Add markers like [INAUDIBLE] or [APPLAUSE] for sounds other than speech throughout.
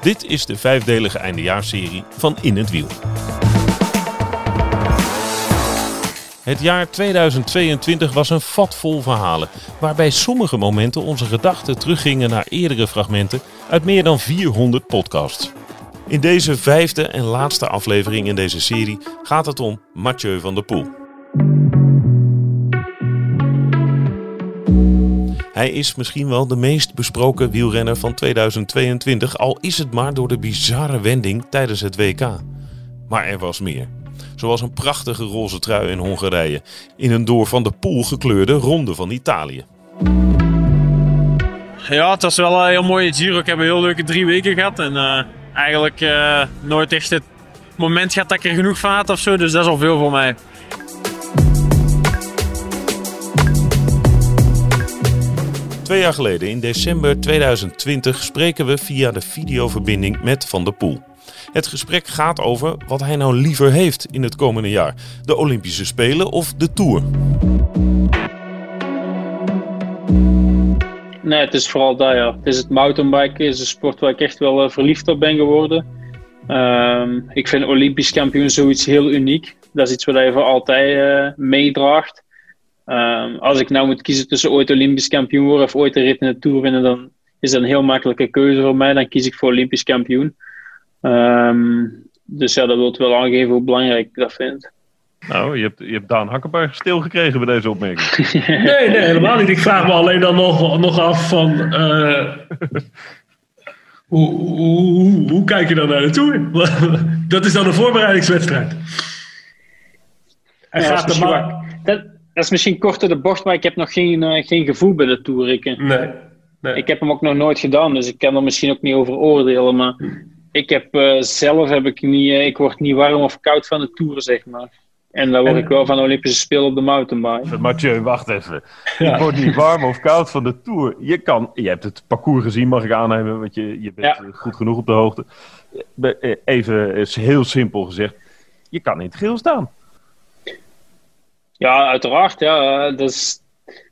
Dit is de vijfdelige eindejaarsserie van In het Wiel. Het jaar 2022 was een vat vol verhalen, waarbij sommige momenten onze gedachten teruggingen naar eerdere fragmenten uit meer dan 400 podcasts. In deze vijfde en laatste aflevering in deze serie gaat het om Mathieu van der Poel. Hij is misschien wel de meest besproken wielrenner van 2022, al is het maar door de bizarre wending tijdens het WK. Maar er was meer. Zoals een prachtige roze trui in Hongarije, in een door Van der Poel gekleurde ronde van Italië. Ja, het was wel een heel mooie Giro. Ik heb een heel leuke drie weken gehad. En uh, eigenlijk uh, nooit echt het moment gehad dat ik er genoeg van had of zo. Dus dat is al veel voor mij. Twee jaar geleden, in december 2020, spreken we via de videoverbinding met Van der Poel. Het gesprek gaat over wat hij nou liever heeft in het komende jaar: de Olympische Spelen of de Tour. Nee, het is vooral dat ja. Het is het mountainbiken, is een sport waar ik echt wel uh, verliefd op ben geworden. Um, ik vind Olympisch kampioen zoiets heel uniek. Dat is iets wat je voor altijd uh, meedraagt. Um, als ik nou moet kiezen tussen ooit Olympisch kampioen worden of ooit een rit in de Tour winnen, dan is dat een heel makkelijke keuze voor mij. Dan kies ik voor Olympisch kampioen. Um, dus ja, dat wil wel aangeven hoe belangrijk ik dat vind. Nou, je hebt, je hebt Daan Hakkenberg stilgekregen bij deze opmerking. [LAUGHS] nee, nee, helemaal niet. Ik vraag me alleen dan nog, nog af van... Uh, hoe, hoe, hoe, kijk je dan naar de Tour? [LAUGHS] dat is dan een voorbereidingswedstrijd. Hij ja, gaat de dat, dat is misschien korter de bocht, maar ik heb nog geen, uh, geen gevoel bij de Tour. Ik, nee, nee. ik heb hem ook nog nooit gedaan, dus ik kan er misschien ook niet over oordelen. Maar ik heb uh, zelf heb ik niet, uh, ik word niet warm of koud van de Tour, zeg maar. En dan word en, ik wel van de Olympische Spelen op de mountainbike. Mathieu, wacht even. Ja. Je wordt niet warm of koud van de Tour. Je, kan, je hebt het parcours gezien, mag ik aannemen, want je, je bent ja. goed genoeg op de hoogte. Even is heel simpel gezegd, je kan in het geel staan. Ja, uiteraard. Ja. Dat is,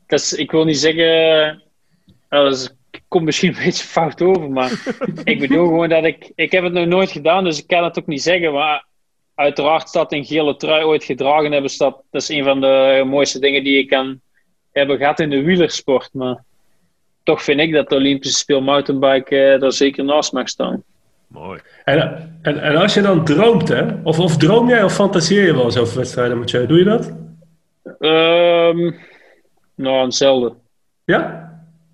dat is, ik wil niet zeggen. Dat is, komt misschien [LAUGHS] een beetje fout over, maar [LAUGHS] ik bedoel gewoon dat ik. Ik heb het nog nooit gedaan, dus ik kan het ook niet zeggen. Maar uiteraard staat een gele trui ooit gedragen hebben. Staat, dat is een van de mooiste dingen die ik kan hebben gehad in de wielersport. Maar toch vind ik dat de Olympische Speel mountainbike eh, daar zeker naast mag staan. Mooi. En, en, en als je dan droomt, hè? Of, of droom jij of fantaseer je wel eens over wedstrijden, Mathieu? Doe je dat? Um, nou, hetzelfde. Ja?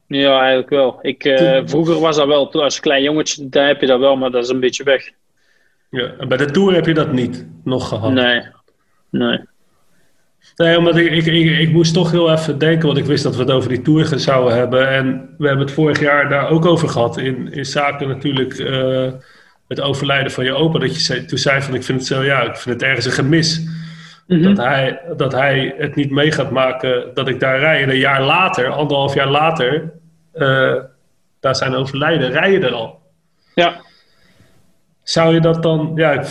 Ja, eigenlijk wel. Ik, uh, vroeger was dat wel. Als klein jongetje daar heb je dat wel, maar dat is een beetje weg. Ja, en bij de Tour heb je dat niet nog gehad? Nee. Nee. Nee, omdat ik, ik, ik, ik, moest toch heel even denken, want ik wist dat we het over die Tour zouden hebben. En we hebben het vorig jaar daar ook over gehad. In, in zaken natuurlijk uh, het overlijden van je opa. Dat je zei, toen zei van, ik vind het zo, ja, ik vind het ergens een gemis. Mm -hmm. dat, hij, dat hij het niet mee gaat maken dat ik daar rij. En een jaar later, anderhalf jaar later, uh, daar zijn overlijden, rij je er al. Ja. Zou je dat dan, ja,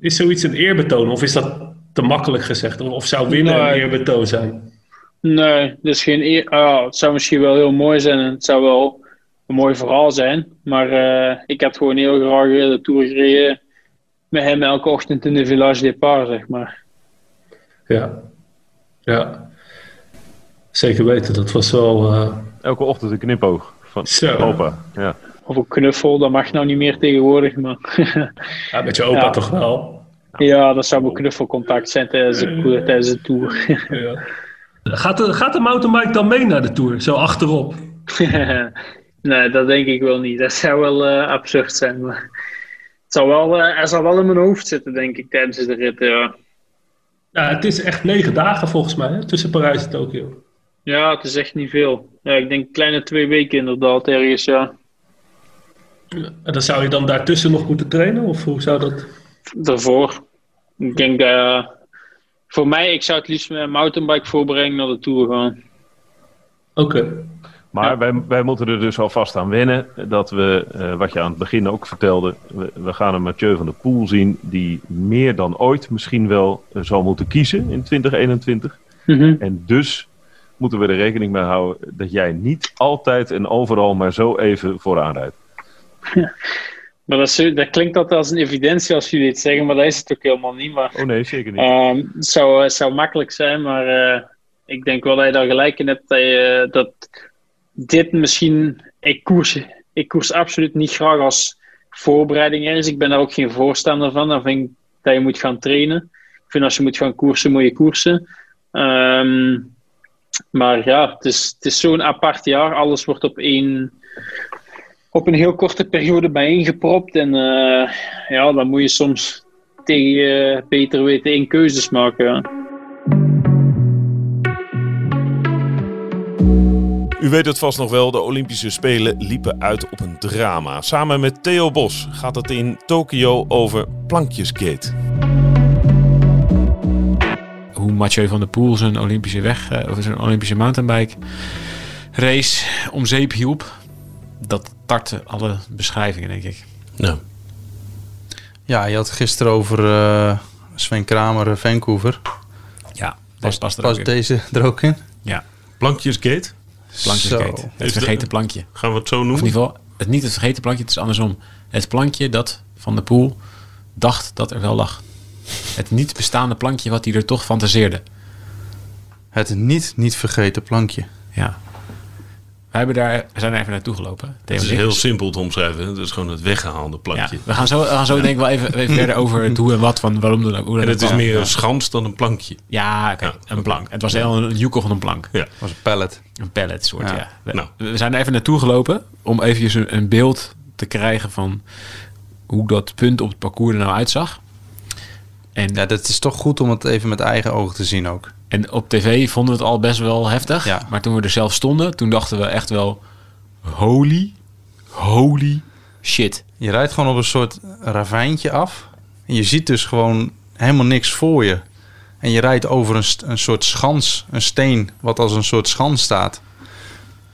is zoiets een eerbetoon? Of is dat te makkelijk gezegd? Of zou winnen nee. een eerbetoon zijn? Nee, dus geen eer, oh, het zou misschien wel heel mooi zijn en het zou wel een mooi verhaal zijn. Maar uh, ik heb gewoon heel graag de Tour gereden met hem elke ochtend in de Village Départ, zeg maar. Ja, ja. Zeker weten, dat was wel... Uh... Elke ochtend een knipoog van Zo. opa. Ja. Of een knuffel, dat mag nou niet meer tegenwoordig, maar... [LAUGHS] ja, met je opa ja. toch wel? Ja, dat zou een knuffelcontact zijn tijdens de, tijdens de Tour. ja. [LAUGHS] gaat, de, gaat de mountainbike dan mee naar de Tour, zo achterop? [LAUGHS] nee, dat denk ik wel niet. Dat zou wel uh, absurd zijn, maar... Het zou wel, uh, er zal wel in mijn hoofd zitten, denk ik, tijdens de rit, ja. Ja, het is echt negen dagen volgens mij, hè, tussen Parijs en Tokio. Ja, het is echt niet veel. Ja, ik denk kleine twee weken inderdaad, ergens, ja. En dan zou je dan daartussen nog moeten trainen, of hoe zou dat? Daarvoor. Ik denk uh, voor mij, ik zou het liefst met een mountainbike voorbrengen naar de Tour gaan. Oké. Okay. Maar ja. wij, wij moeten er dus alvast aan wennen dat we, uh, wat je aan het begin ook vertelde, we, we, gaan een Mathieu van der Poel zien die meer dan ooit misschien wel uh, zal moeten kiezen in 2021. Mm -hmm. En dus moeten we er rekening mee houden dat jij niet altijd en overal maar zo even vooraan rijdt. Maar dat, dat, klinkt altijd als een evidentie als jullie het zeggen, maar dat is het ook helemaal niet. Maar, oh nee, zeker niet. Het, zou, het zou makkelijk zijn, maar uh, ik denk wel dat je daar gelijk in hebt dat, je, dat dit misschien. Ik koers, ik koers absoluut niet graag als voorbereiding is. Ik ben daar ook geen voorstander van. Dan vind ik dat je moet gaan trainen. Ik vind als je moet gaan koersen, moet je koersen. Um, maar ja, het is, het is zo'n apart jaar. Alles wordt op één op een heel korte periode bijeengepropt. En uh, ja, dan moet je soms tegen uh, beter weten in keuzes maken. Ja. Weet het vast nog wel, de Olympische Spelen liepen uit op een drama. Samen met Theo Bos gaat het in Tokio over plankjesgate. Hoe Mathieu van der Poel zijn Olympische weg, uh, of zijn Olympische mountainbike race om zeep hielp dat tartte alle beschrijvingen, denk ik. Ja. Ja, je had gisteren over uh, Sven Kramer, Vancouver. Ja, past, past, er ook deze er ook in? Ja. Plankjesgate? Plankjesgate. Het vergeten plankje. Gaan we het zo noemen? in ieder geval, het, niet het vergeten plankje, het is andersom. Het plankje dat Van de Poel dacht dat er wel lag. Het niet bestaande plankje wat hij er toch fantaseerde. Het niet niet vergeten plankje. Ja. We, hebben daar, we zijn er even naartoe gelopen. Het is heel simpel te omschrijven. Het is gewoon het weggehaalde plankje. Ja, we gaan zo, we gaan zo denk ik wel even, even verder over het hoe en wat van waarom dan hoe En het is meer een schans dan een plankje. Ja, oké, okay, een plank. Het was heel een joekel van een plank. Ja. Het was een pallet. Een pallet soort, ja. We, nou. we zijn er even naartoe gelopen om even een, een beeld te krijgen van hoe dat punt op het parcours er nou uitzag. En ja, dat is toch goed om het even met eigen ogen te zien ook. En op tv vonden we het al best wel heftig. Ja. Maar toen we er zelf stonden, toen dachten we echt wel... Holy, holy shit. Je rijdt gewoon op een soort ravijntje af. En je ziet dus gewoon helemaal niks voor je. En je rijdt over een, een soort schans, een steen, wat als een soort schans staat.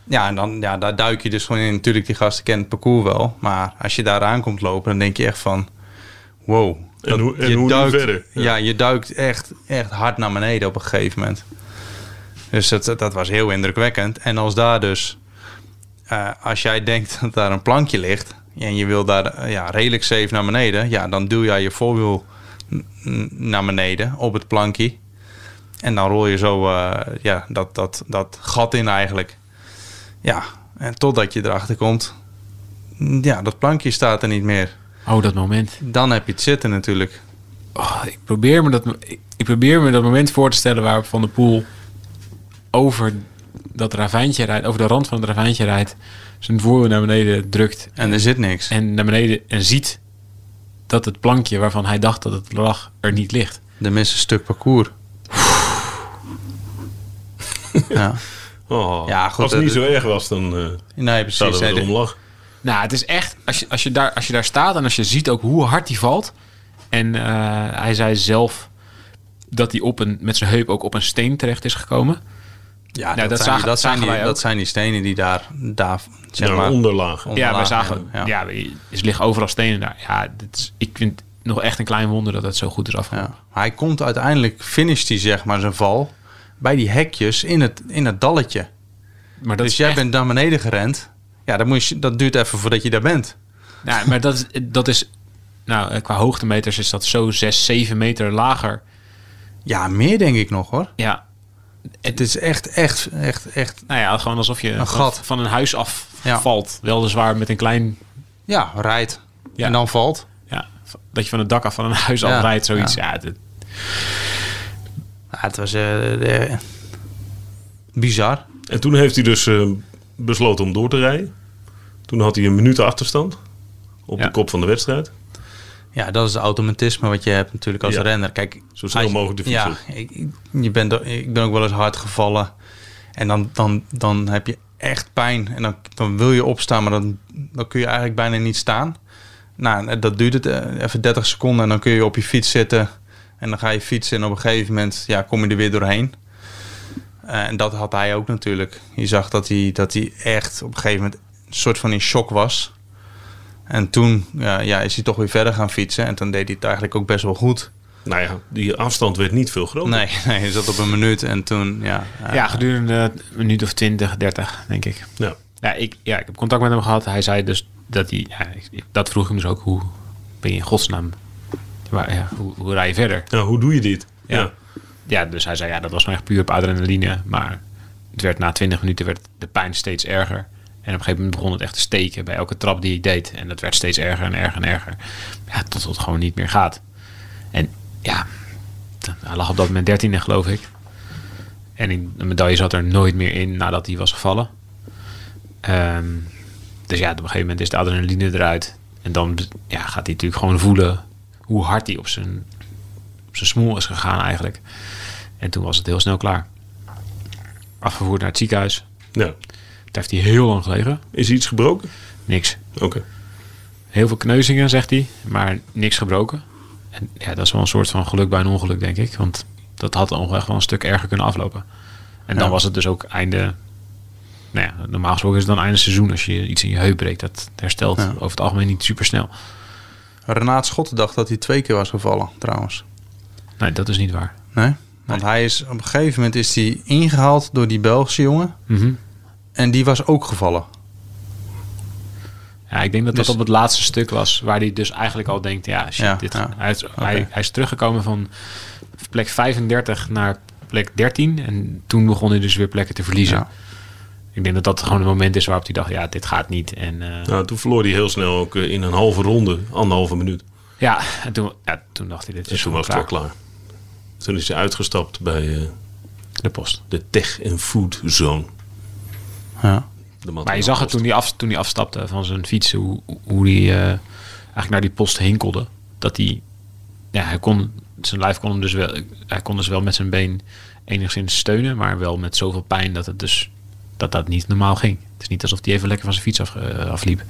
Ja, en dan, ja, daar duik je dus gewoon in. Natuurlijk, die gasten kennen het parcours wel. Maar als je daar aan komt lopen, dan denk je echt van... Wow, en, hoe, en hoe duikt, verder? Ja. je duikt echt, echt hard naar beneden op een gegeven moment. Dus dat, dat was heel indrukwekkend. En als daar dus, uh, als jij denkt dat daar een plankje ligt en je wil daar uh, ja, redelijk safe naar beneden, ja, dan duw jij je voorwiel naar beneden op het plankje. En dan rol je zo uh, ja, dat, dat, dat gat in eigenlijk. Ja, en totdat je erachter komt, ja, dat plankje staat er niet meer. Oh, dat moment. Dan heb je het zitten natuurlijk. Oh, ik, probeer me dat, ik probeer me dat moment voor te stellen waarop Van de Poel over dat ravijntje rijdt, over de rand van het ravijntje rijdt, zijn voer naar beneden drukt. En er zit niks. En naar beneden en ziet dat het plankje waarvan hij dacht dat het lag, er niet ligt. De mis een stuk parcours. [LAUGHS] ja. Oh, ja, goed, als het niet zo erg was, dan uh, nee, precies. we erom lachen. Nou, het is echt, als je, als, je daar, als je daar staat en als je ziet ook hoe hard hij valt. En uh, hij zei zelf dat hij op een, met zijn heup ook op een steen terecht is gekomen. Ja, nou, dat, dat, zijn, zagen, dat, zijn die, dat zijn die stenen die daar, daar zeg ja, maar, onderlaag. Ja, wij zagen, ja, ja er liggen overal stenen daar. Ja, dit is, ik vind nog echt een klein wonder dat het zo goed is afgelopen. Ja. Hij komt uiteindelijk, finisht hij zeg maar zijn val bij die hekjes in het, in het dalletje. Maar dat dus jij echt... bent naar beneden gerend ja, dat, moet je, dat duurt even voordat je daar bent. Ja, maar dat, dat is... Nou, eh, qua hoogtemeters is dat zo 6, 7 meter lager. Ja, meer denk ik nog hoor. Ja. Het is echt, echt, echt, echt... Nou ja, gewoon alsof je een gat. van een huis afvalt. Ja. Weliswaar met een klein... Ja, rijdt. Ja. En dan valt. Ja, dat je van het dak af van een huis ja. rijdt, zoiets. Ja, ja, het was uh, bizar. En toen heeft hij dus uh, besloten om door te rijden. Toen had hij een minuut achterstand op de kop van de wedstrijd. Ja, dat is het automatisme wat je hebt natuurlijk als renner. Kijk, zo snel mogelijk de fiets Ja, ik, je bent, ik ben ook wel eens hard gevallen. En dan, dan, dan heb je echt pijn. En dan, dan wil je opstaan, maar dan, dan kun je eigenlijk bijna niet staan. Nou, dat duurt het eh, even 30 seconden en dan kun je op je fiets zitten. En dan ga je fietsen en op een gegeven moment ja, kom je er weer doorheen. Uh, en dat had hij ook natuurlijk. Je zag dat hij, dat hij echt op een gegeven moment soort van in shock was. En toen ja, ja, is hij toch weer verder gaan fietsen. En toen deed hij het eigenlijk ook best wel goed. Nou ja, die afstand werd niet veel groter. Nee, [LAUGHS] nee, je zat op een minuut en toen, ja. Ja, gedurende een minuut of 20, 30, denk ik. Ja. Ja, ik, ja, ik heb contact met hem gehad. Hij zei dus dat hij... Ja, dat vroeg ik hem dus ook. Hoe ben je in godsnaam... Maar, ja, hoe, hoe rij je verder? Ja, hoe doe je dit? Ja. Ja. Ja, dus hij zei, ja, dat was maar echt puur op adrenaline. Maar het werd na 20 minuten werd de pijn steeds erger. En op een gegeven moment begon het echt te steken bij elke trap die ik deed. En dat werd steeds erger en erger en erger. Ja, tot het gewoon niet meer gaat. En ja, hij lag op dat moment 13 geloof ik. En de medaille zat er nooit meer in nadat hij was gevallen. Ehm, dus ja, op een gegeven moment is de adrenaline eruit. En dan ja, gaat hij natuurlijk gewoon voelen hoe hard hij op zijn, op zijn smoel is gegaan eigenlijk. En toen was het heel snel klaar. Afgevoerd naar het ziekenhuis. Ja. Daar heeft hij heel lang gelegen. Is iets gebroken? Niks. Oké. Heel veel kneuzingen, zegt hij, maar niks gebroken. En ja, dat is wel een soort van geluk bij een ongeluk, denk ik. Want dat had nog echt wel een stuk erger kunnen aflopen. En dan Ja. was het dus ook einde... Nou ja, normaal gesproken is het dan einde seizoen als je iets in je heup breekt. Dat herstelt Ja. over het algemeen niet super snel. Renaat Schotten dacht dat hij twee keer was gevallen, trouwens. Nee, dat is niet waar. Nee? Want hij is, op een gegeven moment is hij ingehaald door die Belgische jongen. Mhm. En die was ook gevallen. Ja, ik denk dat Dus- dat op het laatste stuk was. Waar hij dus eigenlijk al denkt, ja, shit, Ja, dit, ja. Hij, is, hij, hij is teruggekomen van plek 35 naar plek 13. En toen begon hij dus weer plekken te verliezen. Ja. Ik denk dat dat gewoon het moment is waarop hij dacht, ja, dit gaat niet. En eh, Nou, toen verloor hij heel snel ook eh, in een halve ronde, anderhalve minuut. ja, en toen, ja, toen dacht hij, dit En is toen was het klaar. wel klaar. Toen is hij uitgestapt bij eh, De post. de Tech en Food Zone. Ja. Maar je zag het toen hij, af, toen hij afstapte van zijn fiets, hoe, hoe hij eh, eigenlijk naar die post hinkelde. Dat hij, ja, hij kon, zijn lijf kon hem dus wel, hij kon dus wel met zijn been enigszins steunen, maar wel met zoveel pijn dat het dus, dat dat niet normaal ging. Het is niet alsof hij even lekker van zijn fiets af, eh, afliep.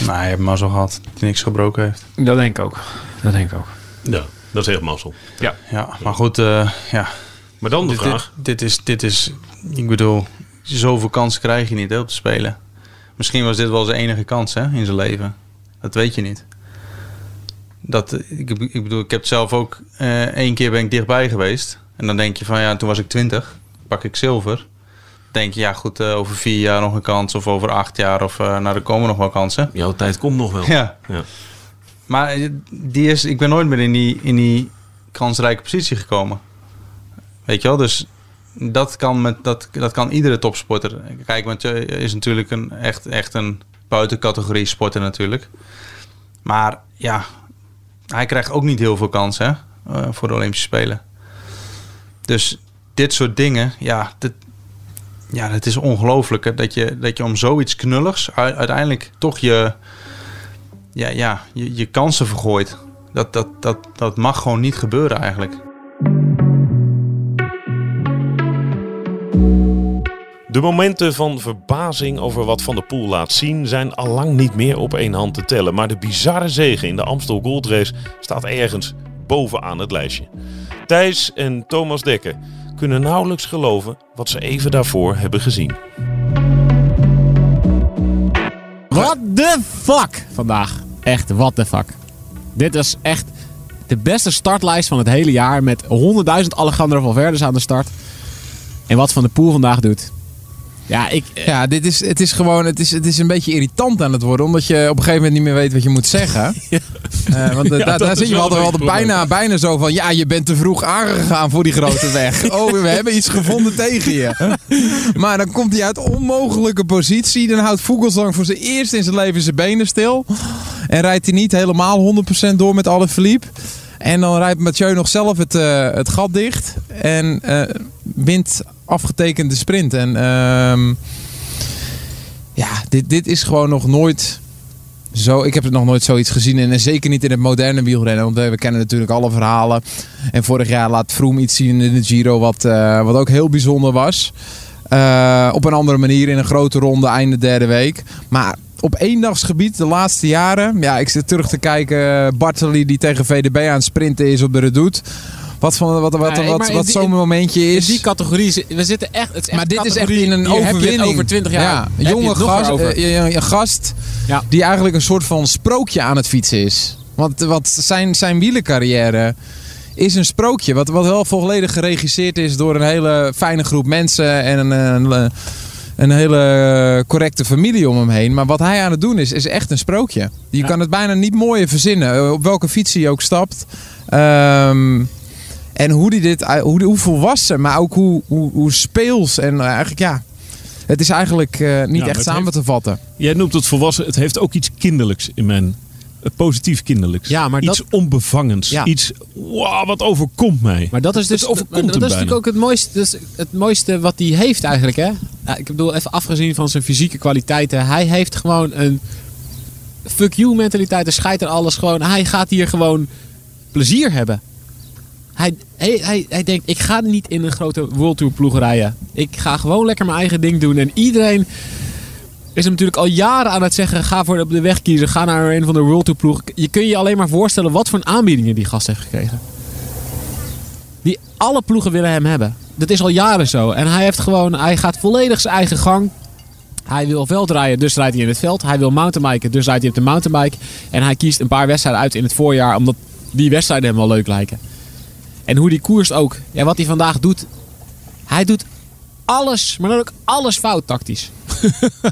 Nou, je hebt maar zo gehad dat hij niks gebroken heeft. Dat denk ik ook. Dat denk ik ook. Ja, dat is echt mazzel. Ja. Ja, maar goed, eh, ja. Maar dan de Dit, vraag. dit, dit is, dit is, ik bedoel, zoveel kansen krijg je niet hè, om te spelen. Misschien was dit wel zijn enige kans hè, in zijn leven. Dat weet je niet. Dat, ik, ik bedoel, ik heb het zelf ook eh één keer ben ik dichtbij geweest. En dan denk je van ja, toen was ik twintig, pak ik zilver. Denk je ja goed, eh, over vier jaar nog een kans of over acht jaar of eh nou er komen nog wel kansen. Jouw tijd komt nog wel. [LAUGHS] Ja. Ja. Maar die is, ik ben nooit meer in die, in die kansrijke positie gekomen. Weet je wel, dus dat kan, met, dat, dat kan iedere topsporter. Kijk, want je is natuurlijk een, echt, echt een buitencategorie sporter natuurlijk. Maar ja, hij krijgt ook niet heel veel kansen eh, voor de Olympische Spelen. Dus dit soort dingen, ja, ja het is ongelooflijk dat je, dat je om zoiets knulligs uiteindelijk toch je, ja, ja, je, je kansen vergooit. Dat, dat, dat, dat mag gewoon niet gebeuren eigenlijk. De momenten van verbazing over wat Van der Poel laat zien zijn allang niet meer op één hand te tellen. Maar de bizarre zege in de Amstel Gold Race staat ergens bovenaan het lijstje. Thijs en Thomas Dekker kunnen nauwelijks geloven wat ze even daarvoor hebben gezien. What the fuck vandaag. Echt, what the fuck. Dit is echt de beste startlijst van het hele jaar met 100.000 Alejandro Valverde's aan de start. En wat Van de Poel vandaag doet. Ja, ik... eh, Ja, dit is, het is gewoon, het is, het is een beetje irritant aan het worden, omdat je op een gegeven moment niet meer weet wat je moet zeggen. [LAUGHS] Eh, want eh, Ja, daar, zit je altijd beetje bijna, bijna zo van, ja, je bent te vroeg aangegaan voor die grote [LAUGHS] weg. Oh, we hebben iets gevonden tegen je. [LAUGHS] Maar dan komt hij uit onmogelijke positie, dan houdt Vogelsang voor zijn eerst in zijn leven zijn benen stil. En rijdt hij niet helemaal 100% door met alle verliep. En dan rijdt Mathieu nog zelf het, het gat dicht. En eh, wint afgetekend de sprint. En ehm, ja, dit, dit is gewoon nog nooit zo. Ik heb het nog nooit zoiets gezien. En zeker niet in het moderne wielrennen. Want eh, we kennen natuurlijk alle verhalen. En vorig jaar laat Froome iets zien in de Giro. Wat, eh, wat ook heel bijzonder was. Eh, op een andere manier in een grote ronde einde derde week. Maar op eendagsgebied de laatste jaren. Ja, ik zit terug te kijken. Bartoli die tegen VDB aan het sprinten is op de Redoute. Wat, van, wat, wat, Nee, wat, wat zo'n momentje is. In die categorie, we zitten echt... Het is echt Maar dit is echt in een overwinning. over 20 jaar. Ja, een jonge gast, eh, een, een gast Ja. die eigenlijk een soort van sprookje aan het fietsen is. Want wat zijn, zijn wielencarrière is een sprookje. Wat, wat wel volledig geregisseerd is door een hele fijne groep mensen en een, een, een hele correcte familie om hem heen. Maar wat hij aan het doen is, is echt een sprookje. Je kan het bijna niet mooier verzinnen. eh, Op welke fiets hij ook stapt. Ehm, en hoe die dit, hoe, hoe volwassen, maar ook hoe, hoe, hoe speels. En eh, eigenlijk ja, het is eigenlijk eh, niet echt samen heeft- te vatten. Jij noemt het volwassen. Het heeft ook iets kinderlijks in mijn... eh, Positief kinderlijks. Ja, maar iets dat- onbevangends. Ja. Iets, wow, wat overkomt mij. Maar dat is dus overkomt dat, is natuurlijk ook het mooiste, dus het mooiste wat hij heeft eigenlijk. Hè? Ik bedoel, even afgezien van zijn fysieke kwaliteiten. Hij heeft gewoon een fuck you mentaliteit. Hij scheidt er alles gewoon. Hij gaat hier gewoon plezier hebben. Hij, hij, hij, denkt, ik ga niet in een grote World Tour ploeg rijden. Ik ga gewoon lekker mijn eigen ding doen. En iedereen is hem natuurlijk al jaren aan het zeggen: ga voor de, weg kiezen. Ga naar een van de World Tour ploeg. Je kun je alleen maar voorstellen wat voor aanbiedingen die gast heeft gekregen. Die alle ploegen willen hem hebben. Dat is al jaren zo. En hij heeft gewoon, hij gaat volledig zijn eigen gang. Hij wil veldrijden, dus rijdt hij in het veld. Hij wil mountainbiken, dus rijdt hij op de mountainbike. En hij kiest een paar wedstrijden uit in het voorjaar, omdat die wedstrijden hem wel leuk lijken. En hoe die koerst ook. Ja, wat hij vandaag doet. Hij doet alles, maar dan ook alles fout tactisch.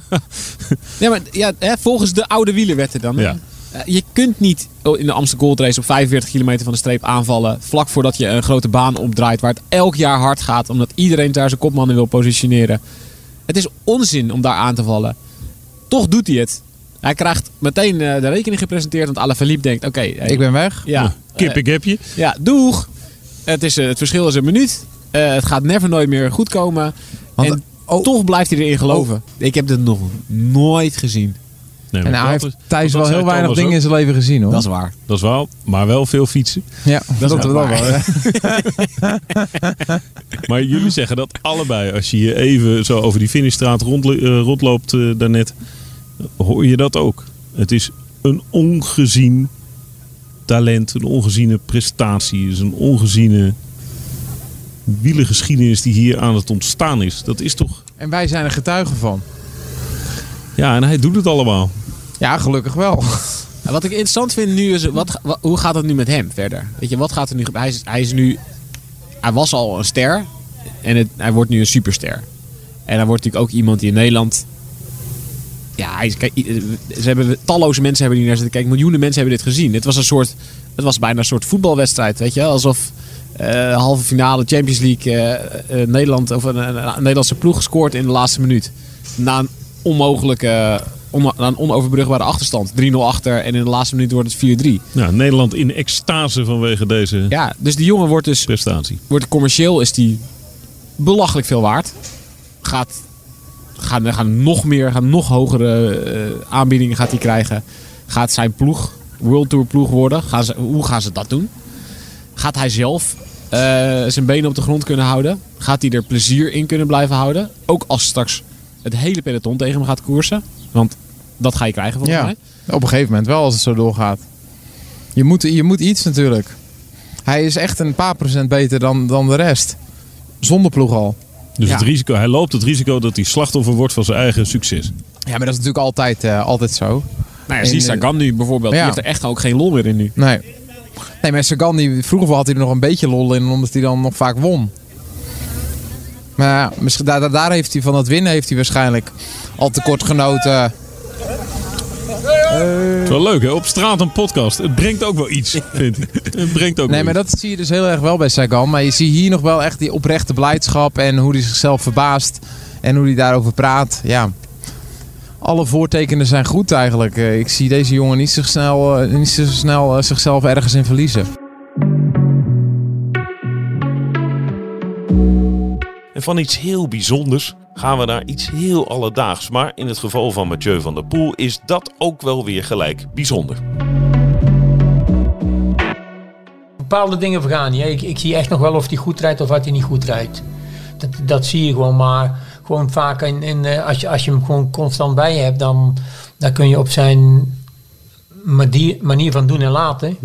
[LAUGHS] ja, maar ja, hè, volgens de oude wielerwetten dan. Ja. Eh, Je kunt niet in de Amsterdam Gold Race op 45 kilometer van de streep aanvallen. Vlak voordat je een grote baan opdraait waar het elk jaar hard gaat. Omdat iedereen daar zijn kopman in wil positioneren. Het is onzin om daar aan te vallen. Toch doet hij het. Hij krijgt meteen eh, de rekening gepresenteerd. Want Alaphilippe denkt, oké. eh, Ik ben weg. Ja, Kip, ik heb je. ja, doeg. Het, is, eh, het verschil is een minuut. Eh, het gaat never nooit meer goed komen. Want- en oh. toch blijft hij erin geloven. Ik heb dit nog nooit gezien. Nee, En hij heeft Thijs wel heel weinig dingen in zijn leven gezien hoor. Dat is waar. Dat is wel, maar wel veel fietsen. ja, dat, is dat wel waar. [LAUGHS] Maar jullie zeggen dat allebei. Als je hier even zo over die finishstraat rond, eh, rondloopt daarnet, hoor je dat ook. Het is een ongezien talent, een ongeziene prestatie. Is een ongeziene wielengeschiedenis die hier aan het ontstaan is. Dat is toch... En wij zijn er getuigen van. Ja, en hij doet het allemaal. Ja, gelukkig wel. En wat ik interessant vind nu is, wat, wa- hoe gaat het nu met hem verder? Weet je, wat gaat er nu gebeuren? Hij is, hij is nu, hij was al een ster en het, hij wordt nu een superster. En hij wordt natuurlijk ook iemand die in Nederland, ja, hij is, kijk, i- ze hebben talloze mensen hebben hier naar zitten kijken, miljoenen mensen hebben dit gezien. Het was een soort, het was bijna een soort voetbalwedstrijd, weet je, alsof eh, halve finale Champions League eh, eh, Nederland of een, Nederlandse ploeg gescoord in de laatste minuut na een onmogelijke, on, na een onoverbrugbare achterstand. 3-0 achter en in de laatste minuut wordt het 4-3. Ja, Nederland in extase vanwege deze Ja, dus die jongen wordt dus prestatie. wordt commercieel is die belachelijk veel waard. Gaat, gaan, gaan nog meer, gaan nog hogere eh, aanbiedingen gaat hij krijgen. Gaat zijn ploeg, World Tour ploeg worden. Gaan ze, hoe gaan ze dat doen? Gaat hij zelf eh, zijn benen op de grond kunnen houden? Gaat hij er plezier in kunnen blijven houden? Ook als straks het hele peloton tegen hem gaat koersen. Want dat ga je krijgen volgens Ja, mij. op een gegeven moment wel als het zo doorgaat. Je moet, je moet iets natuurlijk. Hij is echt een paar procent beter dan, dan de rest. Zonder ploeg al. Dus Ja. het risico, hij loopt het risico dat hij slachtoffer wordt van zijn eigen succes. Ja, maar dat is natuurlijk altijd, eh, altijd zo. Nou ja, eh, Sagan nu bijvoorbeeld. ja. Die heeft er echt ook geen lol meer in nu. Nee. Nee, maar Sagan, die, vroeger had hij er nog een beetje lol in, omdat hij dan nog vaak won. Maar ja, misschien, daar, daar- heeft hij van het winnen heeft hij waarschijnlijk al te kort genoten. Het is wel leuk hè, op straat een podcast. Het brengt ook wel iets, [LAUGHS] vind ik. Het brengt ook Nee, maar iets. dat zie je dus heel erg wel bij Sagan. Maar je ziet hier nog wel echt die oprechte blijdschap en hoe hij zichzelf verbaast en hoe hij daarover praat. Ja. Alle voortekenen zijn goed eigenlijk. Eh, Ik zie deze jongen niet zo snel, eh, niet zo snel eh, zichzelf ergens in verliezen. En van iets heel bijzonders gaan we naar iets heel alledaags. Maar in het geval van Mathieu van der Poel is dat ook wel weer gelijk bijzonder. bepaalde dingen vergaan hè. Ik, ik zie echt nog wel of hij goed rijdt of wat hij niet goed rijdt. Dat, dat zie je gewoon. Maar gewoon vaak in, in, eh, als, je, als je hem gewoon constant bij je hebt, dan, dan kun je op zijn manier, manier van doen en laten.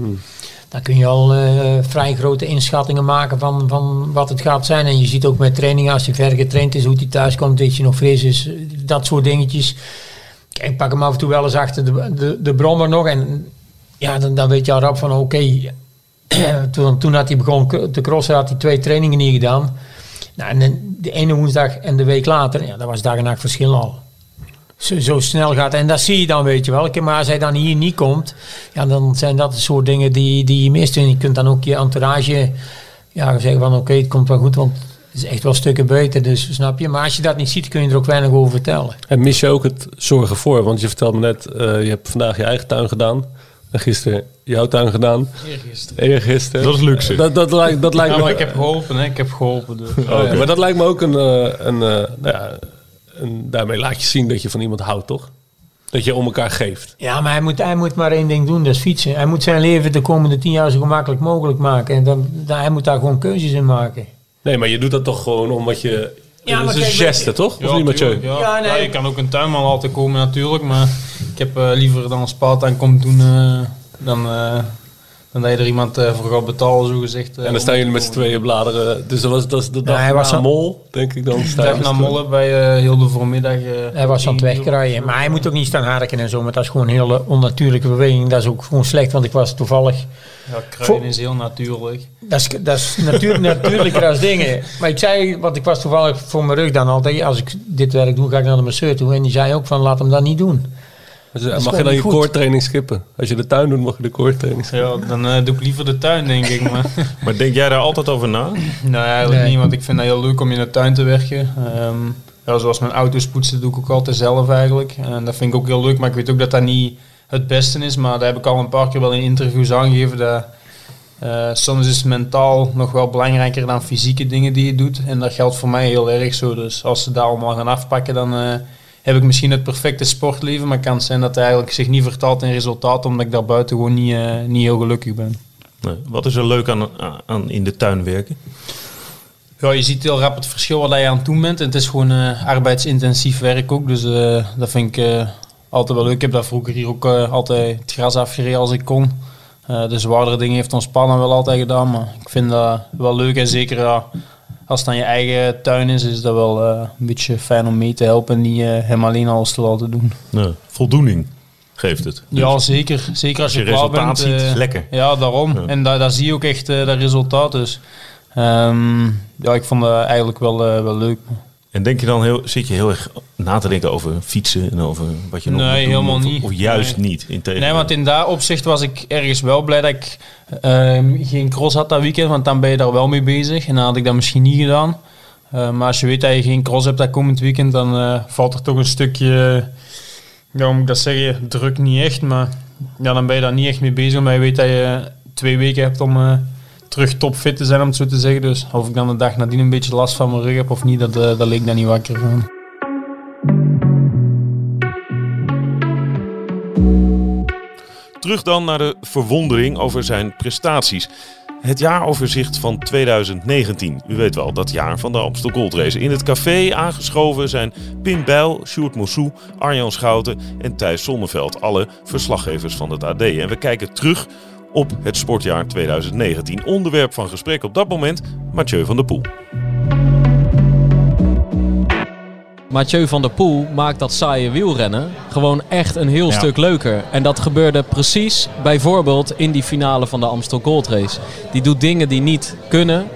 Dan kun je al eh, vrij grote inschattingen maken van, van wat het gaat zijn. En je ziet ook met trainingen, als hij ver getraind is, hoe hij thuis komt, weet je nog fris is. Dat soort dingetjes. Kijk, ik pak hem af en toe wel eens achter de, de, de brommer nog. En Ja, dan, dan weet je al rap van oké. [CLEARS THROAT] toen, toen had hij begonnen te crossen, had hij twee trainingen niet gedaan. Nou, en de- de ene woensdag en de week later, ja, dat was dag en nacht verschil al. Zo, zo snel gaat En dat zie je dan, weet je wel. Maar als hij dan hier niet komt, ja, dan zijn dat de soort dingen die, die je mist. En je kunt dan ook je entourage ja, zeggen van oké, het komt wel goed, want het is echt wel stukken beter. Dus snap je? Maar als je dat niet ziet, kun je er ook weinig over vertellen. En mis je ook het zorgen voor? Want je vertelde me net, eh, je hebt vandaag je eigen tuin gedaan. En gisteren jouw tuin gedaan. Eergisteren. Eergisteren. Dat is luxe. Dat, dat, lijkt, dat lijkt Ja, me... maar ik heb geholpen, hè. Ik heb geholpen. Dus. Oh, oké, Maar dat lijkt me ook een... eh, een, eh, nou ja, een... Daarmee laat je zien dat je van iemand houdt, toch? Dat je om elkaar geeft. Ja, maar hij moet, hij moet maar één ding doen, dat is fietsen. Hij moet zijn leven de komende tien jaar zo gemakkelijk mogelijk maken. En dan, dan, hij moet daar gewoon keuzes in maken. Nee, maar je doet dat toch gewoon omdat je... Ja, dat is een kijk, geste, toch? Of Ja, niet, Mathieu? Ja. Ja, nee. Ja, je kan ook een tuinman laten komen natuurlijk, maar ik heb eh, liever dan een spuittuin komt doen eh, dan, eh, dan dat je er iemand eh, voor gaat betalen, zo gezegd. En dan staan jullie met z'n tweeën bladeren. Dus dat was, dat is de dag hij was na al- Mol, denk ik dan. Je dag naar. Molle bij eh, heel de voormiddag. eh, Hij was aan het wegkrijgen. Maar hij moet ook niet staan harken en zo. Maar dat is gewoon een hele onnatuurlijke beweging. Dat is ook gewoon slecht, want ik was toevallig... Ja, kruiden is heel natuurlijk. Dat is, dat is natuur, natuurlijker als dingen. Maar ik zei, want ik was toevallig voor mijn rug dan altijd... Als ik dit werk doe, ga ik naar de masseur toe. En die zei ook van, laat hem dat niet doen. Dus, Dat eh, mag je dan je koortraining skippen? Als je de tuin doet, mag je de koortraining skippen. Ja, dan eh, doe ik liever de tuin, denk ik. Maar [LAUGHS] Maar denk jij daar altijd over na? nee, eigenlijk Nee. niet, want ik vind dat heel leuk om in de tuin te werken. Ehm, ja, zoals mijn auto's poetsen, doe ik ook altijd zelf eigenlijk. En dat vind ik ook heel leuk, maar ik weet ook dat dat niet het beste is. Maar dat heb ik al een paar keer wel in interviews aangegeven. Dat, eh, soms is mentaal nog wel belangrijker dan fysieke dingen die je doet. En dat geldt voor mij heel erg zo. Dus als ze daar allemaal gaan afpakken, dan eh, heb ik misschien het perfecte sportleven. Maar het kan zijn dat het eigenlijk zich niet vertaalt in resultaat, omdat ik daar buiten gewoon niet, eh, niet heel gelukkig ben. Nee. Wat is er leuk aan, aan in de tuin werken? Ja, je ziet heel rap het verschil wat je aan het doen bent. En het is gewoon eh, arbeidsintensief werk ook. Dus eh, dat vind ik eh, altijd wel leuk. Ik heb daar vroeger hier ook eh, altijd het gras afgereden als ik kon. Eh, de zwaardere dingen heeft ons pa dan wel altijd gedaan. Maar ik vind dat wel leuk. En zeker als het dan je eigen tuin is, is dat wel eh, een beetje fijn om mee te helpen. En niet eh, hem alleen alles te laten doen. Voldoening geeft het. Dus Ja, zeker. Zeker als je, je klaar resultaat bent. ziet, eh, lekker. Ja, daarom. Ja. En daar, daar zie je ook echt dat resultaat. Dus ja, ik vond dat eigenlijk wel, wel leuk. En denk je dan heel, zit je heel erg na te denken over fietsen en over wat je nog Nee, moet doen, helemaal of, niet. Of juist Nee. niet? In Nee, want in dat opzicht was ik ergens wel blij dat ik ehm, geen cross had dat weekend, want dan ben je daar wel mee bezig. En dan had ik dat misschien niet gedaan. Eh, maar als je weet dat je geen cross hebt dat komend weekend, dan eh, valt er toch een stukje, ja, hoe moet ik dat zeggen, druk niet echt. Maar ja, dan ben je daar niet echt mee bezig, omdat je weet dat je twee weken hebt om eh, terug topfit te zijn, om het zo te zeggen. Dus of ik dan de dag nadien een beetje last van mijn rug heb of niet, dat, eh, dat leek daar niet wakker van. Terug dan naar de verwondering over zijn prestaties. Het jaaroverzicht van 2019. U weet wel, dat jaar van de Amstel Gold Race. In het café aangeschoven zijn Pim Bijl, Sjoerd Moussou, Arjan Schouten en Thijs Zonneveld. Alle verslaggevers van het AD. En we kijken terug op het sportjaar 2019. Onderwerp van gesprek op dat moment, Mathieu van der Poel. Mathieu van der Poel maakt dat saaie wielrennen gewoon echt een heel Ja. stuk leuker. En dat gebeurde precies bijvoorbeeld in die finale van de Amstel Gold Race. Die doet dingen die niet kunnen,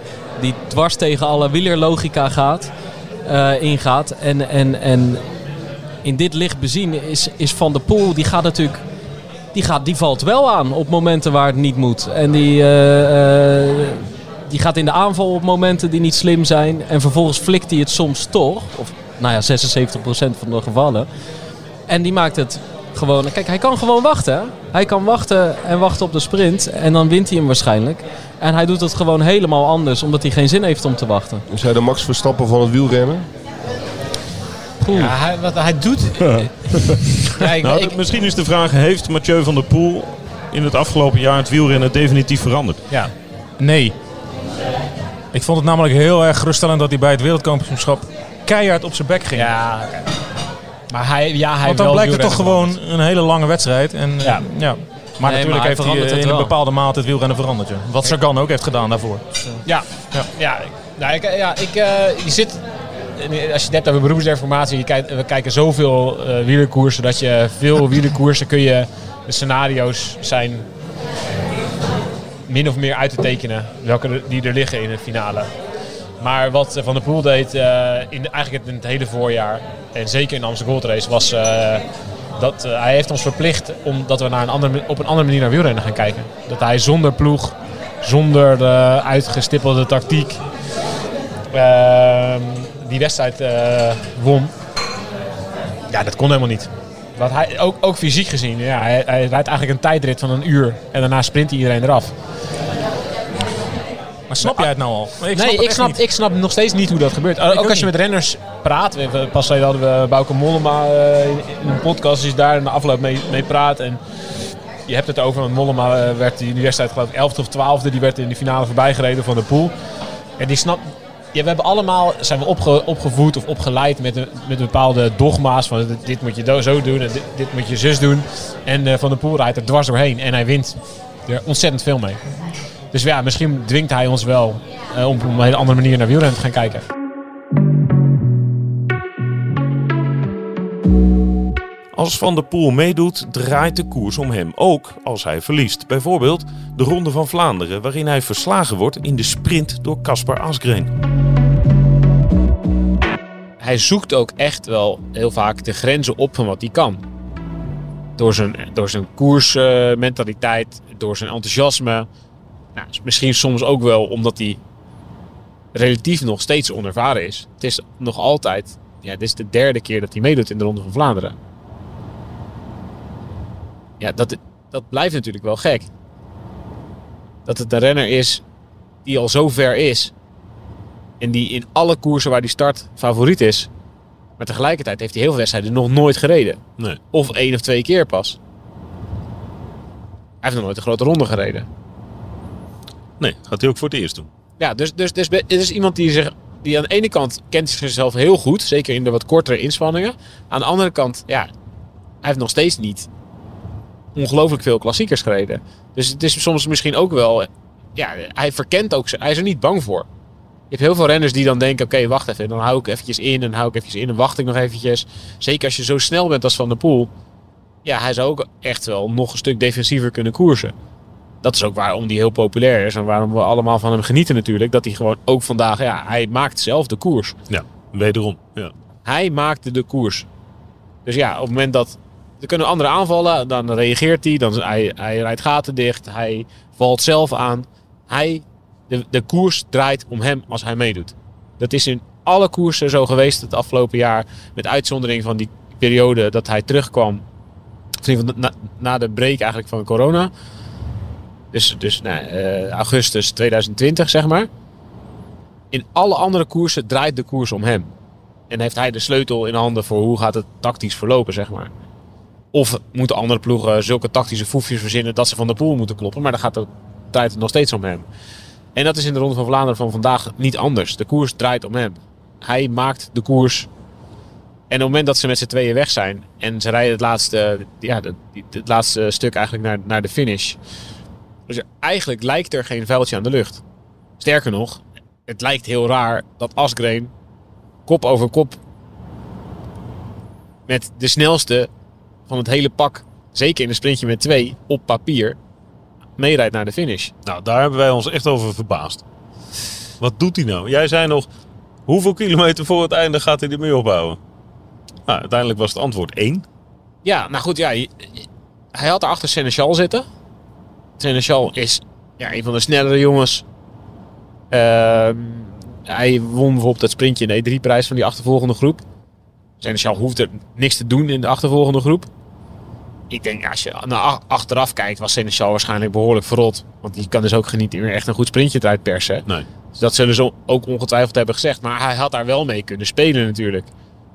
die dwars tegen alle wielerlogica gaat, eh, ingaat. En, en, en in dit licht bezien is, is Van der Poel, die gaat natuurlijk... Die, gaat, die valt wel aan op momenten waar het niet moet. En die, eh, eh, die gaat in de aanval op momenten die niet slim zijn. En vervolgens flikt hij het soms toch. Of nou ja, 76% van de gevallen. En die maakt het gewoon... Kijk, hij kan gewoon wachten. Hij kan wachten en wachten op de sprint. En dan wint hij hem waarschijnlijk. En hij doet het gewoon helemaal anders. Omdat hij geen zin heeft om te wachten. Is hij de Max Verstappen van het wielrennen? Ja, hij, wat hij doet... [LAUGHS] ja, ik, Nou, ik- misschien is de vraag, heeft Mathieu van der Poel in het afgelopen jaar het wielrennen definitief veranderd? ja, nee. Ik vond het namelijk heel erg geruststellend dat hij bij het wereldkampioenschap keihard op zijn bek ging. Ja, maar hij, ja, hij Want dan wel blijkt het toch gewoon een hele lange wedstrijd. En, ja. Ja. ja. Maar natuurlijk hij heeft hij eh, in een bepaalde mate het wielrennen veranderd. Ja. Wat Sagan ook heeft gedaan daarvoor. Ja, Ja. ja. ik- nou, ik, ja, ik, eh, je zit, als je het hebt over beroepsdeformatie, je kijkt, we kijken zoveel eh wielerkoersen dat je veel [LAUGHS] wielerkoersen kun je, de scenario's zijn min of meer uit te tekenen welke die er liggen in de finale. Maar wat eh, Van der Poel deed eh, in, eigenlijk in het hele voorjaar, en zeker in de Amsterdam Gold Race, was eh, dat eh, hij heeft ons verplicht omdat we naar een andere, op een andere manier naar wielrennen gaan kijken. Dat hij zonder ploeg, zonder eh, uitgestippelde tactiek, ehm, die wedstrijd eh, won. Ja, dat kon helemaal niet. Wat hij, ook, ook fysiek gezien, ja, hij, hij rijdt eigenlijk een tijdrit van een uur en daarna sprint iedereen eraf. Maar snap jij het nou al? nee, ik snap, niet. ik snap nog steeds niet hoe dat gebeurt. ook, ook als je niet. met renners praat. Pas geleden hadden we Bauke Mollema eh, in, een podcast. Die is daar in de afloop mee, mee praat. En je hebt het over, want Mollema eh, werd in die wedstrijd geloof ik 11 of 12e. Die werd in de finale voorbijgereden van de pool. En die snapt... Ja, we hebben allemaal zijn we opge, opgevoed of opgeleid met, met bepaalde dogma's. Van dit, moet je zo doen en dit, dit moet je zus doen. En eh, Van der Poel rijdt er dwars doorheen. En hij wint er ontzettend veel mee. Dus ja, misschien dwingt hij ons wel eh, om op een hele andere manier naar wielrennen te gaan kijken. Als Van der Poel meedoet, draait de koers om hem. Ook als hij verliest. Bijvoorbeeld de Ronde van Vlaanderen, waarin hij verslagen wordt in de sprint door Caspar Asgreen. hij zoekt ook echt wel heel vaak de grenzen op van wat hij kan. Door zijn, door zijn koersmentaliteit, door zijn enthousiasme. Nou, misschien soms ook wel omdat hij relatief nog steeds onervaren is. Het is nog altijd, ja, dit is de derde keer dat hij meedoet in de Ronde van Vlaanderen. Ja, dat, dat blijft natuurlijk wel gek. Dat het een renner is die al zo ver is en die in alle koersen waar hij start favoriet is. Maar tegelijkertijd heeft hij heel veel wedstrijden nog nooit gereden. Nee. Of één of twee keer pas. Hij heeft nog nooit een grote ronde gereden. Nee, gaat hij ook voor het eerst doen. Ja, dus, dus, dus het is iemand die, zich, die aan de ene kant kent zichzelf heel goed. Zeker in de wat kortere inspanningen. Aan de andere kant, ja, hij heeft nog steeds niet ongelooflijk veel klassiekers gereden. Dus het is soms misschien ook wel... Ja, hij verkent ook... Hij is er niet bang voor. Je hebt heel veel renners die dan denken... Oké, wacht even. Dan hou ik eventjes in en hou ik eventjes in en wacht ik nog eventjes. Zeker als je zo snel bent als Van der Poel. Ja, hij zou ook echt wel nog een stuk defensiever kunnen koersen. Dat is ook waarom hij heel populair is. En waarom we allemaal van hem genieten natuurlijk. Dat hij gewoon ook vandaag... Ja, hij maakt zelf de koers. Ja, wederom. Ja. Hij maakte de koers. Dus ja, op het moment dat er kunnen anderen aanvallen, dan reageert hij. Dan, hij, hij rijdt gaten dicht. Hij valt zelf aan. Hij, de, de koers draait om hem als hij meedoet. Dat is in alle koersen zo geweest het afgelopen jaar. Met uitzondering van die periode dat hij terugkwam. Na, na de break eigenlijk van corona. Dus, dus nou, eh, augustus 2020 zeg maar. In alle andere koersen draait de koers om hem. En heeft hij de sleutel in handen voor hoe gaat het tactisch verlopen, zeg maar. Of moeten andere ploegen zulke tactische foefjes verzinnen dat ze van de poel moeten kloppen. Maar dan gaat de tijd nog steeds om hem. En dat is in de Ronde van Vlaanderen van vandaag niet anders. De koers draait om hem. Hij maakt de koers. En op het moment dat ze met z'n tweeën weg zijn en ze rijden het laatste, ja, het laatste stuk eigenlijk naar, naar de finish. Dus eigenlijk lijkt er geen vuiltje aan de lucht. Sterker nog, het lijkt heel raar dat Asgreen kop over kop met de snelste van het hele pak, zeker in een sprintje met twee, op papier, meerijdt naar de finish. Nou, daar hebben wij ons echt over verbaasd. Wat doet hij nou? Jij zei nog, hoeveel kilometer voor het einde gaat hij ermee opbouwen? Nou, uiteindelijk was het antwoord 1. Ja, nou goed, ja, hij had er achter Seneschal zitten. Seneschal is ja, een van de snellere jongens. Ehm, hij won bijvoorbeeld het sprintje in de E3-prijs van die achtervolgende groep. Seneschal hoeft er niks te doen in de achtervolgende groep. Ik denk, als je naar ach- achteraf kijkt, was Seneschal waarschijnlijk behoorlijk verrot. Want die kan dus ook niet meer echt een goed sprintje eruit persen. Nee. Dus dat zullen ze ook ongetwijfeld hebben gezegd. Maar hij had daar wel mee kunnen spelen natuurlijk.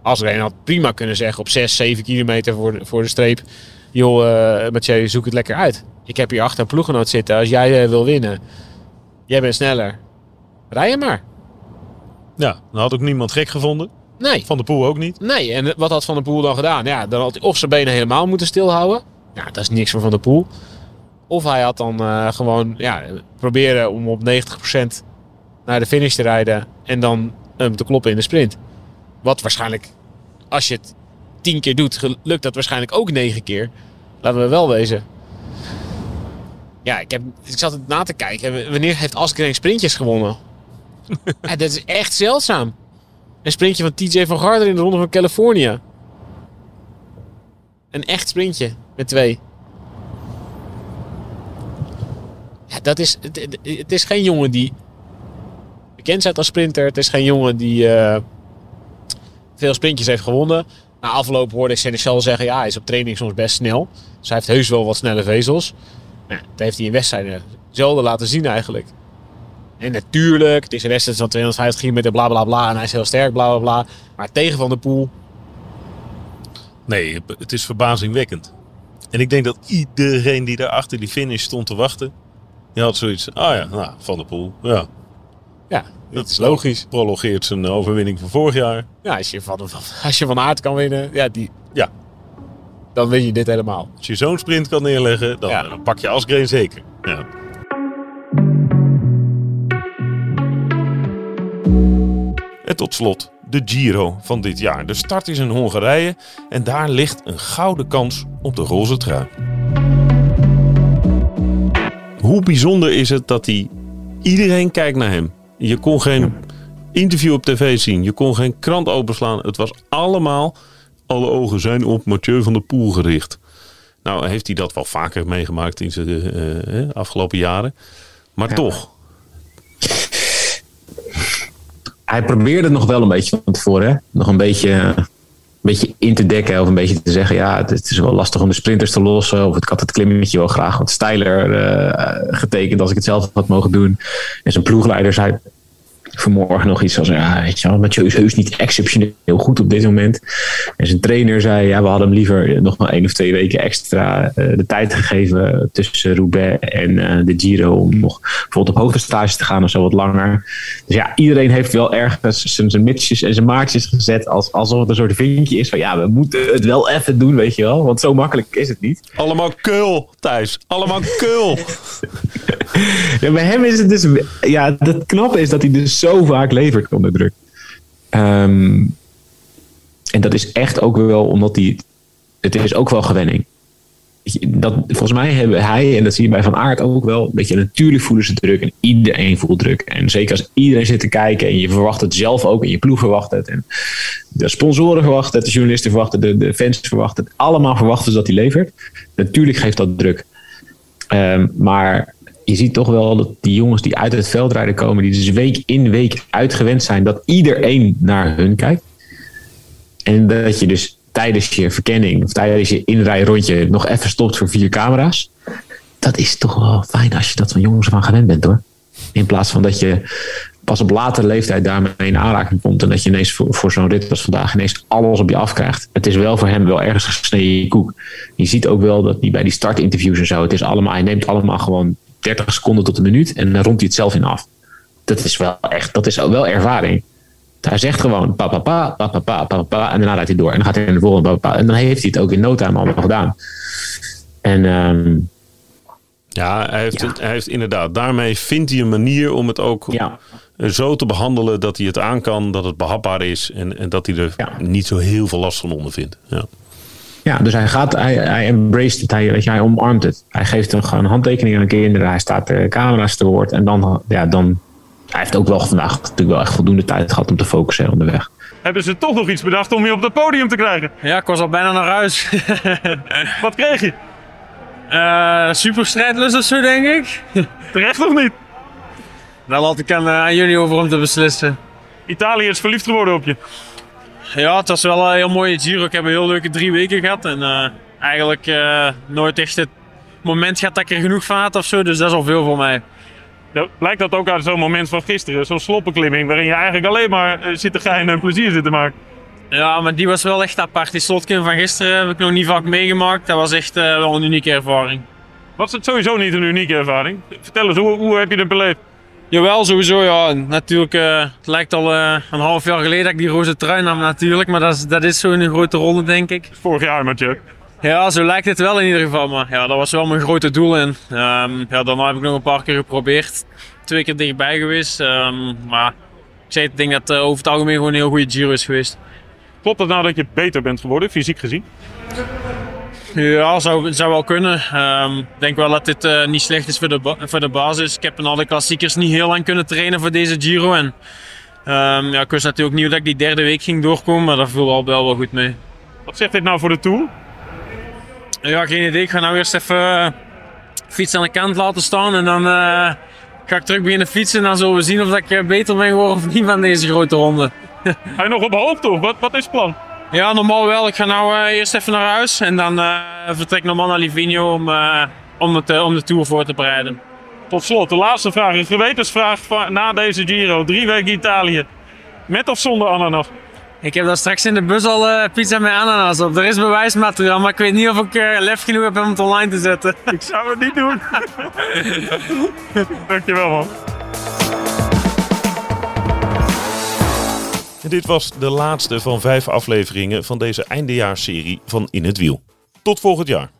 Asgreen had prima kunnen zeggen op 6, 7 kilometer voor de, voor de streep. Joh, eh Mathieu, zoek het lekker uit. Ik heb hier achter een ploeggenoot zitten. Als jij eh, wil winnen, jij bent sneller. Rij je maar. Ja, dan had ook niemand gek gevonden. Nee. Van de Poel ook niet. Nee, en wat had Van der Poel dan gedaan? Ja, dan had hij of zijn benen helemaal moeten stilhouden. Ja, dat is niks voor Van der Poel. Of hij had dan eh, gewoon ja, proberen om op 90% naar de finish te rijden. En dan hem te kloppen in de sprint. Wat waarschijnlijk, als je het tien keer doet, lukt dat waarschijnlijk ook negen keer. Laten we wel wezen. Ja, ik, heb, ik zat het na te kijken. Wanneer heeft Asgreen sprintjes gewonnen? [LAUGHS] ja, dat is echt zeldzaam. Een sprintje van TJ van Garderen in de Ronde van Californië. Een echt sprintje met twee. Ja, dat is, het, is geen jongen die bekend staat als sprinter. Het is geen jongen die eh, veel sprintjes heeft gewonnen. Na afloop hoorde ik Seneschal zeggen... ja, hij is op training soms best snel. Dus hij heeft heus wel wat snelle vezels. Nou, dat heeft hij in wedstrijden zelden laten zien eigenlijk. En natuurlijk, het is een wedstrijd van 250 kilometer, bla bla bla. En hij is heel sterk, bla bla bla. Maar tegen Van der Poel... Nee, het is verbazingwekkend. En ik denk dat iedereen die daar achter die finish stond te wachten, die had zoiets. Ah ja, nou, Van der Poel. Ja. Ja, dat is logisch. Prologeert zijn overwinning van vorig jaar. Ja, als je van, als je van aard kan winnen, ja, die, Ja. dan win je dit helemaal. Als je zo'n sprint kan neerleggen, dan, dan pak je Asgreen zeker. Ja. En tot slot de Giro van dit jaar. De start is in Hongarije en daar ligt een gouden kans op de roze trui. Hoe bijzonder is het dat hij... Iedereen kijkt naar hem. Je kon geen interview op tv zien. Je kon geen krant openslaan. Het was allemaal... Alle ogen zijn op Mathieu van der Poel gericht. Nou heeft hij dat wel vaker meegemaakt in zijn eh, eh, afgelopen jaren. Maar toch. Hij probeerde nog wel een beetje van tevoren. Hè? Nog een beetje, een beetje in te dekken. Of een beetje te zeggen. Ja, het, het is wel lastig om de sprinters te lossen. Of ik had het klimmetje wel graag wat steiler eh, getekend. Als ik het zelf had mogen doen. En zijn ploegleider zei vanmorgen nog iets als, ja, weet je wel, Mathieu is heus niet exceptioneel goed op dit moment. En zijn trainer zei, ja, we hadden hem liever nog maar één of twee weken extra eh, de tijd gegeven tussen Roubaix en eh, de Giro om nog bijvoorbeeld op hoogtestage te gaan of zo wat langer. Dus ja, iedereen heeft wel ergens zijn, zijn mitsjes en zijn maatjes gezet als, alsof het een soort vinkje is van, ja, we moeten het wel even doen, weet je wel. Want zo makkelijk is het niet. Allemaal kul, Thijs. Allemaal kul. [LAUGHS] Ja, bij hem is het dus. Ja, het knappe is dat hij dus zo vaak levert onder druk. Ehm, en dat is echt ook wel omdat hij. Het is ook wel gewenning. Dat, volgens mij hebben hij, en dat zie je bij Van Aert ook wel, een beetje natuurlijk voelen ze druk en iedereen voelt druk. En zeker als iedereen zit te kijken en je verwacht het zelf ook en je ploeg verwacht het. En de sponsoren verwachten het, de journalisten verwachten de, de fans verwachten. Allemaal verwachten ze dat hij levert. Natuurlijk geeft dat druk. Ehm, maar je ziet toch wel dat die jongens die uit het veldrijden komen, die dus week in week uitgewend zijn, dat iedereen naar hun kijkt. En dat je dus tijdens je verkenning of tijdens je inrijrondje nog even stopt voor vier camera's. Dat is toch wel fijn als je dat van jongens van gewend bent hoor. In plaats van dat je pas op latere leeftijd daarmee in aanraking komt. En dat je ineens voor, voor zo'n rit als vandaag ineens alles op je afkrijgt. Het is wel voor hem wel ergens gesneden koek. Je ziet ook wel dat hij bij die startinterviews en zo. Het is allemaal, hij neemt allemaal gewoon 30 seconden tot een minuut. En dan rondt hij het zelf in af. Dat is wel echt, dat is wel ervaring. Hij zegt gewoon pa pa pa, pa pa pa, pa pa, en daarna rijdt hij door. En dan gaat hij in de volgende pa. En dan heeft hij het ook in no time allemaal gedaan. En ehm, Ja, hij heeft, Het, hij heeft inderdaad. Daarmee vindt hij een manier om het ook zo te behandelen dat hij het aan kan, dat het behapbaar is en, en dat hij er niet zo heel veel last van ondervindt. Ja. Ja, dus hij gaat, hij, hij embraced het, hij, weet je, hij omarmt het. Hij geeft een, gewoon een handtekening aan kinderen, hij staat de camera's te woord en dan, ja, dan, hij heeft ook wel vandaag natuurlijk wel echt voldoende tijd gehad om te focussen onderweg. Hebben ze toch nog iets bedacht om je op het podium te krijgen? Ja, ik was al bijna naar huis. [LAUGHS] Wat kreeg je? Eh super strijdlust of zo, denk ik. Terecht of niet? Daar laat ik aan, eh, aan jullie over om te beslissen. Italië is verliefd geworden op je. Ja, het was wel een heel mooie Giro. Ik heb een heel leuke drie weken gehad. En eh, eigenlijk eh, nooit echt het moment gehad dat ik er genoeg van had of zo. Dus dat is al veel voor mij. Ja, lijkt dat ook uit zo'n moment van gisteren, zo'n sloppenklimming, waarin je eigenlijk alleen maar eh, zit te geinen en plezier zit te maken. Ja, maar die was wel echt apart. Die slotklim van gisteren heb ik nog niet vaak meegemaakt. Dat was echt eh, wel een unieke ervaring. Was het sowieso niet een unieke ervaring? Vertel eens, hoe, hoe heb je het beleefd? Jawel, sowieso ja. Natuurlijk, eh, het lijkt al eh, een half jaar geleden dat ik die roze trui nam natuurlijk. Maar dat is, dat is zo in een grote ronde, denk ik. Vorig jaar, Mathieu. Ja, zo lijkt het wel in ieder geval. Maar ja, dat was wel mijn grote doel. En ehm, ja, daarna heb ik nog een paar keer geprobeerd. Twee keer dichtbij geweest. ehm, maar ik zei, ik denk dat het over het algemeen gewoon een heel goede Giro is geweest. Klopt het nou dat je beter bent geworden, fysiek gezien? Ja, zou, zou wel kunnen. Ehm, Ik denk wel dat dit eh, niet slecht is voor de, voor de basis. Ik heb in alle klassiekers niet heel lang kunnen trainen voor deze Giro. En, ehm, ja, ik wist natuurlijk niet dat ik die derde week ging doorkomen, maar dat viel al wel wel goed mee. Wat zegt dit nou voor de Tour? Ja, geen idee. Ik ga nou eerst even eh, fiets aan de kant laten staan en dan eh, ga ik terug beginnen fietsen. En dan zullen we zien of dat ik beter ben geworden of niet van deze grote ronde. [LAUGHS] Ga je nog op hoogte of wat, wat is het plan? Ja, normaal wel. Ik ga nou eh, eerst even naar huis en dan eh, vertrek ik normaal naar Livigno om, eh, om, het, om de Tour voor te bereiden. Tot slot, de laatste vraag. Een gewetensvraag na deze Giro. Drie weken Italië. Met of zonder ananas? Ik heb daar straks in de bus al eh, pizza met ananas op. Er is bewijsmateriaal, maar ik weet niet of ik lef genoeg heb om het online te zetten. Ik zou het niet doen. [LAUGHS] Dankjewel man. Dit was de laatste van vijf afleveringen van deze eindejaarsserie van In het Wiel. Tot volgend jaar.